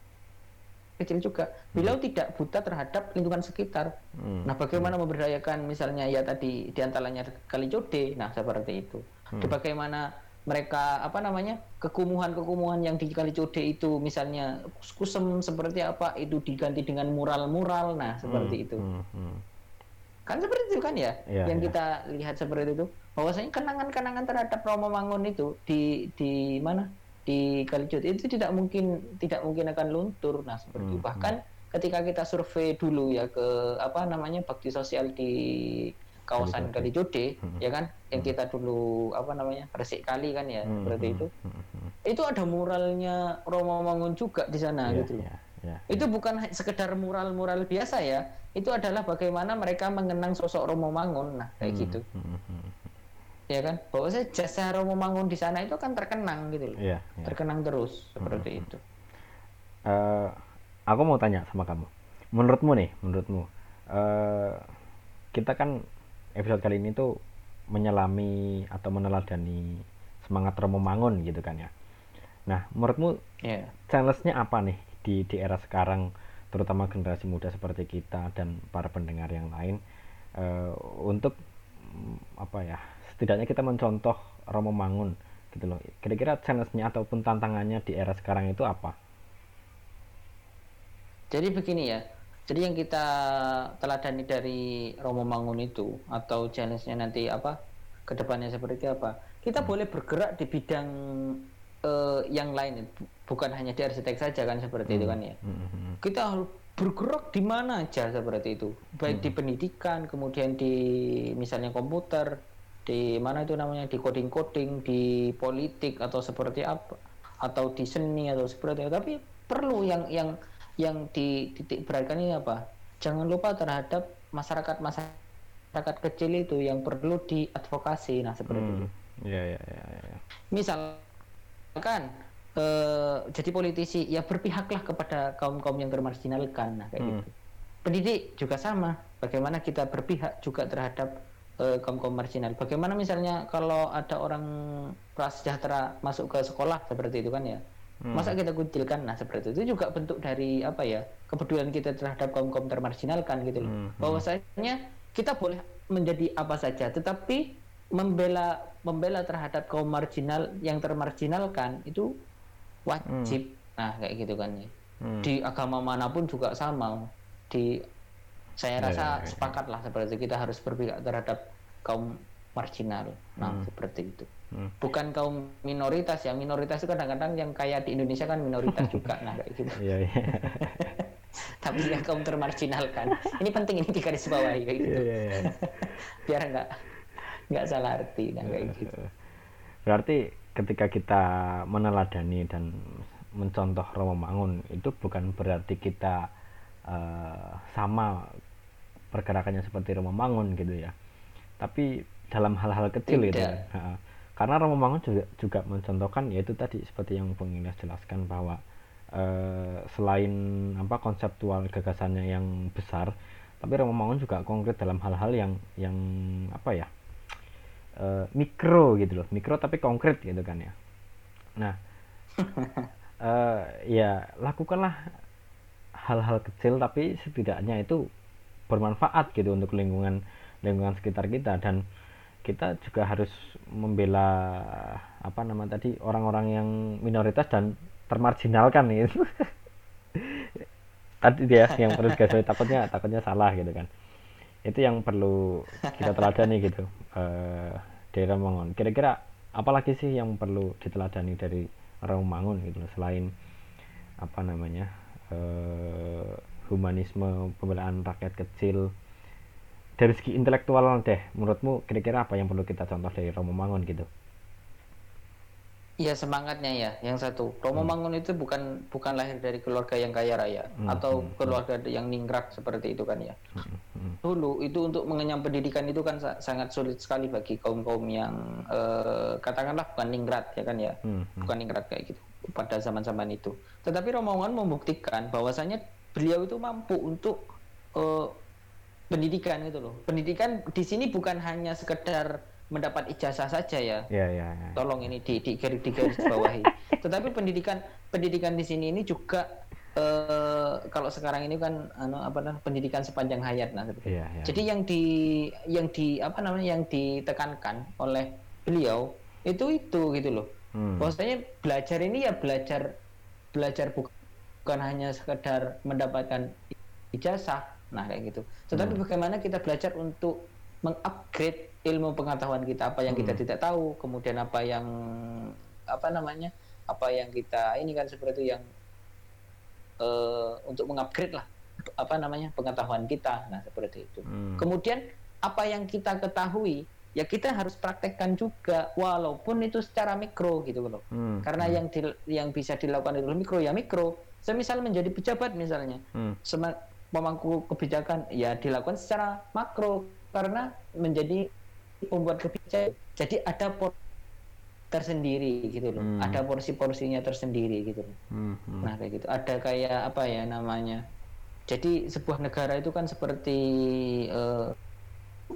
kecil juga. Beliau tidak buta terhadap lingkungan sekitar. Hmm. nah bagaimana memberdayakan misalnya ya tadi di antaranya kali Jode nah seperti itu. Di bagaimana mereka apa namanya kekumuhan-kekumuhan yang di kali Jode itu misalnya kusem seperti apa itu diganti dengan mural-mural nah seperti itu. Hmm, hmm. kan seperti itu kan ya Iya, yang iya. kita lihat seperti itu. Bahwasanya kenangan-kenangan terhadap Romo Mangun itu di di mana di Kalijodo itu tidak mungkin tidak mungkin akan luntur. Nah seperti itu Hmm, bahkan ketika kita survei dulu ya ke apa namanya bakti sosial di kawasan Kalijode ya kan yang kita dulu apa namanya resik kali kan ya Hmm, seperti hmm, itu. hmm, hmm. itu ada muralnya Romo Mangun juga di sana Iya, gitu loh. iya, iya. itu bukan sekedar mural-mural biasa ya itu adalah bagaimana mereka mengenang sosok Romo Mangun nah kayak gitu. Hmm, hmm, ya kan bahwa saya jasa Romo Mangun di sana itu kan terkenang gitu loh Iya, iya. terkenang terus seperti itu Eh, aku mau tanya sama kamu. Menurutmu nih, menurutmu, eh, kita kan episode kali ini tuh menyelami atau meneladani semangat Romo Mangun gitu kan ya. Nah, menurutmu ya challenge-nya apa nih di di era sekarang, terutama generasi muda seperti kita dan para pendengar yang lain, eh, untuk mm, apa ya, setidaknya kita mencontoh Romo Mangun gitu loh. Kira-kira challenge-nya ataupun tantangannya di era sekarang itu apa? jadi begini ya jadi yang kita teladani dari Romo Mangun itu atau challenge-nya nanti apa ke depannya seperti apa kita boleh bergerak di bidang eh, yang lain. Bu- bukan hanya di arsitek saja kan seperti itu kan ya. Hmm, hmm, kita harus bergerak di mana aja seperti itu. Baik di pendidikan kemudian di misalnya komputer di mana itu namanya di coding coding di politik atau seperti apa atau di seni atau seperti itu tapi perlu yang yang yang dititik beratkan ini apa? Jangan lupa terhadap masyarakat masyarakat kecil itu yang perlu diadvokasi. Nah seperti itu. Hmm, Iya, iya, iya, iya. misalkan eh, jadi politisi ya berpihaklah kepada kaum kaum yang termarginalkan. Nah kayak Hmm. gitu. Pendidik juga sama. Bagaimana kita berpihak juga terhadap eh, kaum kaum marginal bagaimana misalnya kalau ada orang prasejahtera masuk ke sekolah seperti itu kan ya? Hmm. masa kita kucilkan? Nah seperti itu itu juga bentuk dari apa ya kepedulian kita terhadap kaum kaum termarginalkan gitu loh. Hmm, hmm. bahwasanya kita boleh menjadi apa saja tetapi membela membela terhadap kaum marginal yang termarginalkan itu wajib. Nah kayak gitu kan ya. Hmm. di agama mana pun juga sama. Di saya Ya, rasa ya, ya, ya. sepakat lah seperti kita harus berpihak terhadap kaum marginal nah seperti itu Hmm. bukan kaum minoritas ya minoritas itu kadang-kadang yang kayak di Indonesia kan minoritas juga nah kayak gitu Iya, iya. tapi yang kaum termarginalkan ini penting ini digarisbawahi kayak gitu Iya, iya, iya. biar nggak nggak salah arti nah kayak gitu Berarti ketika kita meneladani dan mencontoh Romo Mangun itu bukan berarti kita eh, sama pergerakannya seperti Romo Mangun gitu ya. Tapi dalam hal-hal kecil gitu. Tidak. ya. Ha. Karena Romo Mangun juga juga mencontohkan yaitu tadi seperti yang Bung Ilyas jelaskan bahwa eh, selain apa konseptual gagasannya yang besar, tapi Romo Mangun juga konkret dalam hal-hal yang yang apa ya? eh, mikro gitu loh, mikro tapi konkret gitu kan ya. Nah, eh, ya lakukanlah hal-hal kecil tapi setidaknya itu bermanfaat gitu untuk lingkungan lingkungan sekitar kita. Dan kita juga harus membela apa nama tadi orang-orang yang minoritas dan termarginalkan itu tadi dia yang perlu digarisbawahi takutnya takutnya salah gitu kan. Itu yang perlu kita teladani gitu uh, dari Romangun kira-kira apalagi sih yang perlu diteladani dari Romangun gitu selain apa namanya uh, humanisme pembelaan rakyat kecil dari segi intelektual deh menurutmu kira-kira apa yang perlu kita contoh dari Romo Mangun gitu Iya semangatnya ya, yang satu. Romo hmm. Mangun itu bukan bukan lahir dari keluarga yang kaya raya hmm. atau hmm. keluarga yang ningrat seperti itu kan ya. Hmm. Hmm. Dulu itu untuk mengenyam pendidikan itu kan sangat sulit sekali bagi kaum kaum yang eh, katakanlah bukan ningrat ya kan ya, hmm. hmm. bukan ningrat kayak gitu pada zaman-zaman itu. Tetapi Romo Mangun membuktikan bahwasanya beliau itu mampu untuk eh, pendidikan gitu loh. Pendidikan di sini bukan hanya sekedar mendapat ijazah saja ya. Ya, ya, ya. Tolong ini di di, di, di garis bawahi. Tetapi pendidikan pendidikan di sini ini juga uh, kalau sekarang ini kan anu apa namanya pendidikan sepanjang hayat nah Ya, ya. Jadi yang di yang di apa namanya yang ditekankan oleh beliau itu itu gitu loh. Hmm. Bahwasanya belajar ini ya belajar belajar bukan hanya sekedar mendapatkan ijazah nah kayak gitu. Tetapi hmm. bagaimana kita belajar untuk mengupgrade ilmu pengetahuan kita apa yang kita hmm. tidak tahu kemudian apa yang apa namanya apa yang kita ini kan seperti yang uh, untuk mengupgrade lah apa namanya pengetahuan kita nah seperti itu hmm. kemudian apa yang kita ketahui ya kita harus praktekkan juga walaupun itu secara mikro gitu loh hmm. karena hmm. yang di, yang bisa dilakukan itu mikro ya mikro semisal menjadi pejabat misalnya hmm. pemangku kebijakan ya dilakukan secara makro karena menjadi pembuat kebijakan jadi ada por tersendiri gitu loh hmm. ada porsi-porsinya tersendiri gitu loh hmm, hmm. nah kayak gitu ada kayak apa ya namanya jadi sebuah negara itu kan seperti uh,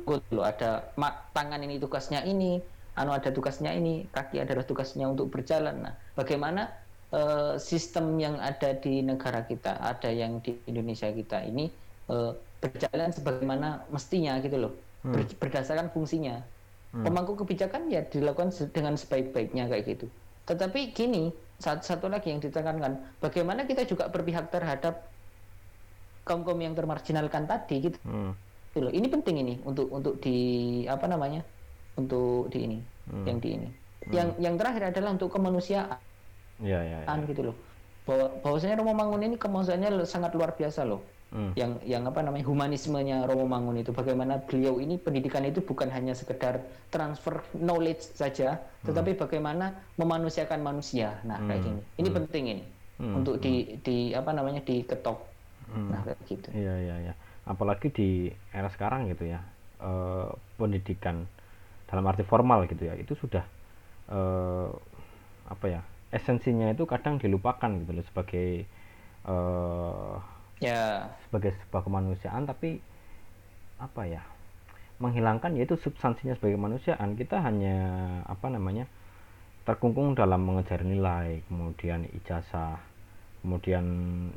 loh ada mak, tangan ini tugasnya ini anu ada tugasnya ini kaki adalah tugasnya untuk berjalan nah bagaimana uh, sistem yang ada di negara kita ada yang di Indonesia kita ini uh, berjalan sebagaimana mestinya gitu loh hmm. berdasarkan fungsinya. Hmm. Pemangku kebijakan ya dilakukan dengan sebaik-baiknya kayak gitu. Tetapi gini, satu, satu lagi yang ditekankan, bagaimana kita juga berpihak terhadap kaum kaum yang termarginalkan tadi gitu. Hmm. Gitu loh. Ini penting ini untuk untuk di apa namanya? Untuk di ini, hmm. yang di ini. Hmm. Yang yang terakhir adalah untuk kemanusiaan. Ya, ya, ya. gitu loh. Bahwa bahwasanya Romo Mangun ini kemanusiaannya sangat luar biasa loh hmm. yang yang apa namanya humanismenya Romo Mangun itu bagaimana beliau ini pendidikan itu bukan hanya sekedar transfer knowledge saja hmm. tetapi bagaimana memanusiakan manusia nah hmm. kayak gini ini hmm. penting ini hmm. untuk di hmm. di apa namanya diketok hmm. nah kayak gitu iya iya iya apalagi di era sekarang gitu ya e, pendidikan dalam arti formal gitu ya itu sudah e, apa ya esensinya itu kadang dilupakan gitu loh sebagai uh, ya. sebagai sebuah kemanusiaan tapi apa ya menghilangkan yaitu substansinya sebagai kemanusiaan. Kita hanya apa namanya terkungkung dalam mengejar nilai kemudian ijazah kemudian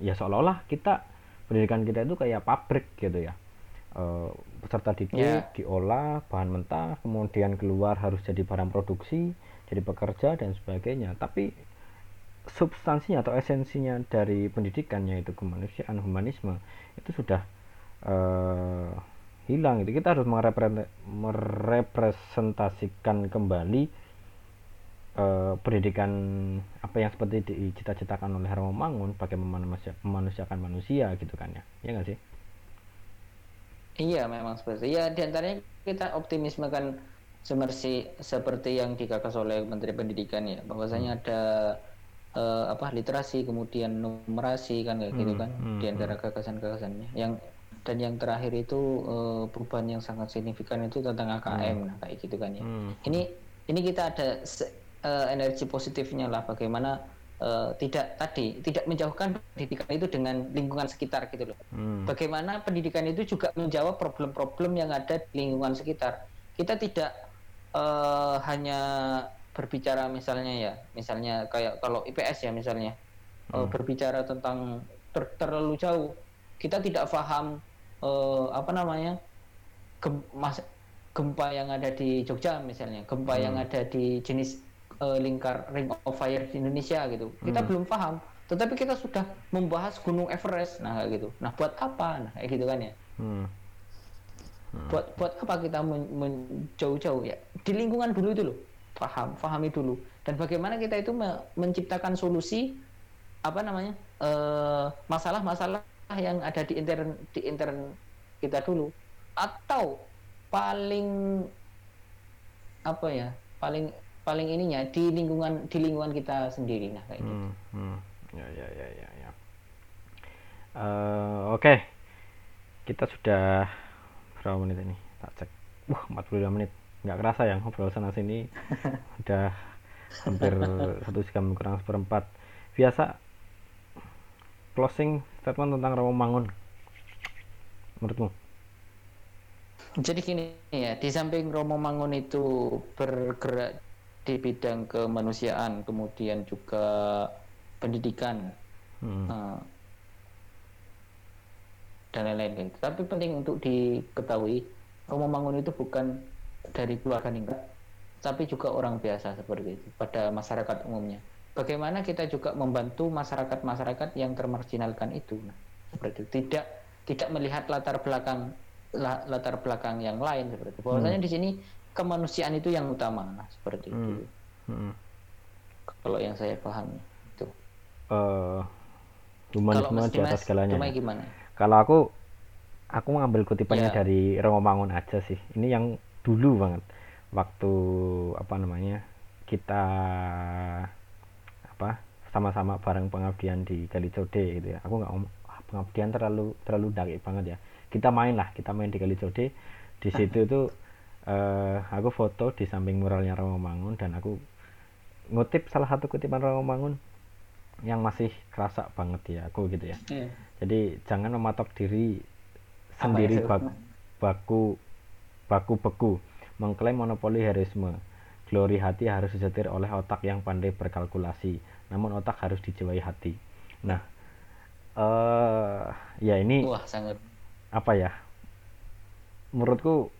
ya seolah-olah kita pendidikan kita itu kayak pabrik gitu ya. E, peserta didik yeah. diolah bahan mentah kemudian keluar harus jadi barang produksi jadi pekerja dan sebagainya. Tapi substansinya atau esensinya dari pendidikan yaitu kemanusiaan humanisme itu sudah uh, hilang itu kita harus merepresentasikan kembali uh, pendidikan apa yang seperti dicita-citakan oleh Romo Mangun bagaimana memanusiakan manusia gitu kan ya ya nggak sih iya memang seperti ya di antaranya kita optimisme kan semersi seperti yang digagas oleh Menteri Pendidikan ya bahwasanya hmm. ada uh, apa literasi kemudian numerasi kan kayak gitu hmm, gitu kan hmm, di antara hmm. gagasan-gagasannya yang dan yang terakhir itu uh, perubahan yang sangat signifikan itu tentang AKM hmm. nah kayak gitu kan ya hmm. ini ini kita ada uh, energi positifnya lah bagaimana uh, tidak tadi tidak menjauhkan pendidikan itu dengan lingkungan sekitar gitu loh hmm. bagaimana pendidikan itu juga menjawab problem-problem yang ada di lingkungan sekitar kita tidak uh, hanya berbicara misalnya ya, misalnya kayak kalau IPS ya misalnya uh, berbicara tentang ter terlalu jauh, kita tidak paham uh, apa namanya gem mas gempa yang ada di Jogja misalnya, gempa hmm. yang ada di jenis uh, lingkar Ring of Fire di Indonesia gitu. Kita hmm. belum paham, tetapi kita sudah membahas Gunung Everest, nah kayak gitu. Nah buat apa? Nah kayak gitu kan ya. Hmm. Hmm. Buat buat apa kita menjauh-jauh ya? Di lingkungan dulu itu loh, paham, pahami dulu. Dan bagaimana kita itu me menciptakan solusi apa namanya eh, masalah-masalah uh, yang ada di intern di intern kita dulu atau paling apa ya paling paling ininya di lingkungan di lingkungan kita sendiri nah kayak gitu. hmm, hmm. ya ya ya ya, ya. Uh, oke okay. kita sudah berapa menit ini tak cek wah 42 menit nggak kerasa ya ngobrol sana sini udah hampir satu jam kurang seperempat biasa closing statement tentang Romo Mangun menurutmu jadi gini ya di samping Romo Mangun itu bergerak di bidang kemanusiaan kemudian juga pendidikan hmm. uh, dan lain-lain. Tapi penting untuk diketahui Romo Mangun itu bukan dari keluarga ningrat tapi juga orang biasa seperti itu pada masyarakat umumnya. Bagaimana kita juga membantu masyarakat-masyarakat yang termarginalkan itu? Nah, seperti itu. Tidak tidak melihat latar belakang latar belakang yang lain seperti itu. Bahwasanya hmm. di sini kemanusiaan itu yang utama. Nah seperti hmm. itu. Hmm. kalau yang saya pahami itu. Uh, humanisme di atas segalanya. Ya? gimana? Kalau aku aku mengambil kutipannya ya. dari Romo Mangun aja sih. Ini yang dulu banget. Waktu apa namanya kita apa sama-sama bareng pengabdian di Kalicode gitu ya. Aku nggak pengabdian terlalu terlalu dari banget ya. Kita main lah kita main di Kalicode di situ tuh uh, aku foto di samping muralnya Romo Mangun dan aku ngutip salah satu kutipan Romo Mangun yang masih kerasa banget ya aku gitu ya yeah. jadi jangan mematok diri sendiri bak, baku baku beku mengklaim monopoli heroisme. Glory hati harus disetir oleh otak yang pandai berkalkulasi, namun otak harus dijiwai hati. Nah, uh, ya ini Wah, sangat apa ya? Menurutku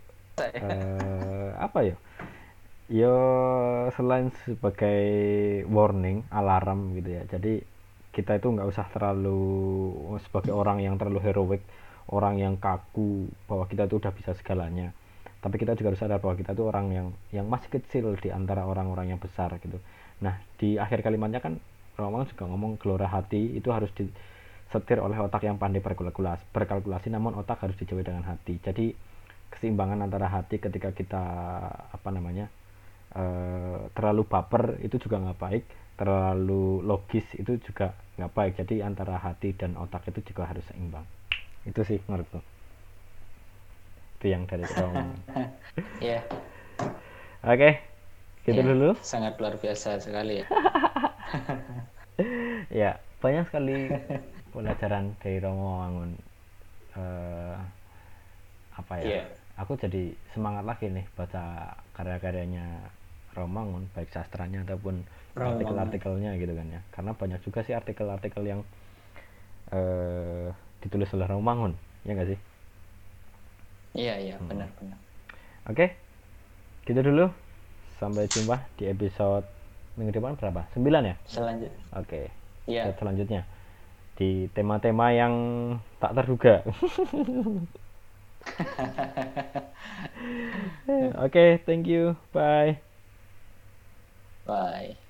uh, apa ya? Yo selain sebagai warning, alarm gitu ya. Jadi kita itu nggak usah terlalu sebagai orang yang terlalu heroik, orang yang kaku bahwa kita itu udah bisa segalanya tapi kita juga harus sadar bahwa kita tuh orang yang yang masih kecil di antara orang-orang yang besar gitu nah di akhir kalimatnya kan Romo juga ngomong gelora hati itu harus disetir oleh otak yang pandai berkalkulasi berkalkulasi namun otak harus dijauhi dengan hati jadi keseimbangan antara hati ketika kita apa namanya uh, terlalu baper itu juga nggak baik. Terlalu logis itu juga nggak baik. Jadi antara hati dan otak itu juga harus seimbang. Itu sih menurutku. Itu yang dari kamu ya oke okay, gitu ya, dulu. sangat luar biasa sekali ya. Ya banyak sekali pelajaran dari Romo Wangun. Uh, apa ya? Yeah. Aku jadi semangat lagi nih baca karya-karyanya Romangun baik sastranya ataupun artikel-artikelnya gitu kan ya karena banyak juga sih artikel-artikel yang uh, ditulis oleh Romangun ya nggak sih Iya iya hmm. benar benar. Oke, okay. gitu dulu. Sampai jumpa di episode minggu depan berapa? Sembilan ya? Selanjutnya. Oke. Okay. Iya. Selanjutnya di tema-tema yang tak terduga. Okay, thank you. Bye. Bye.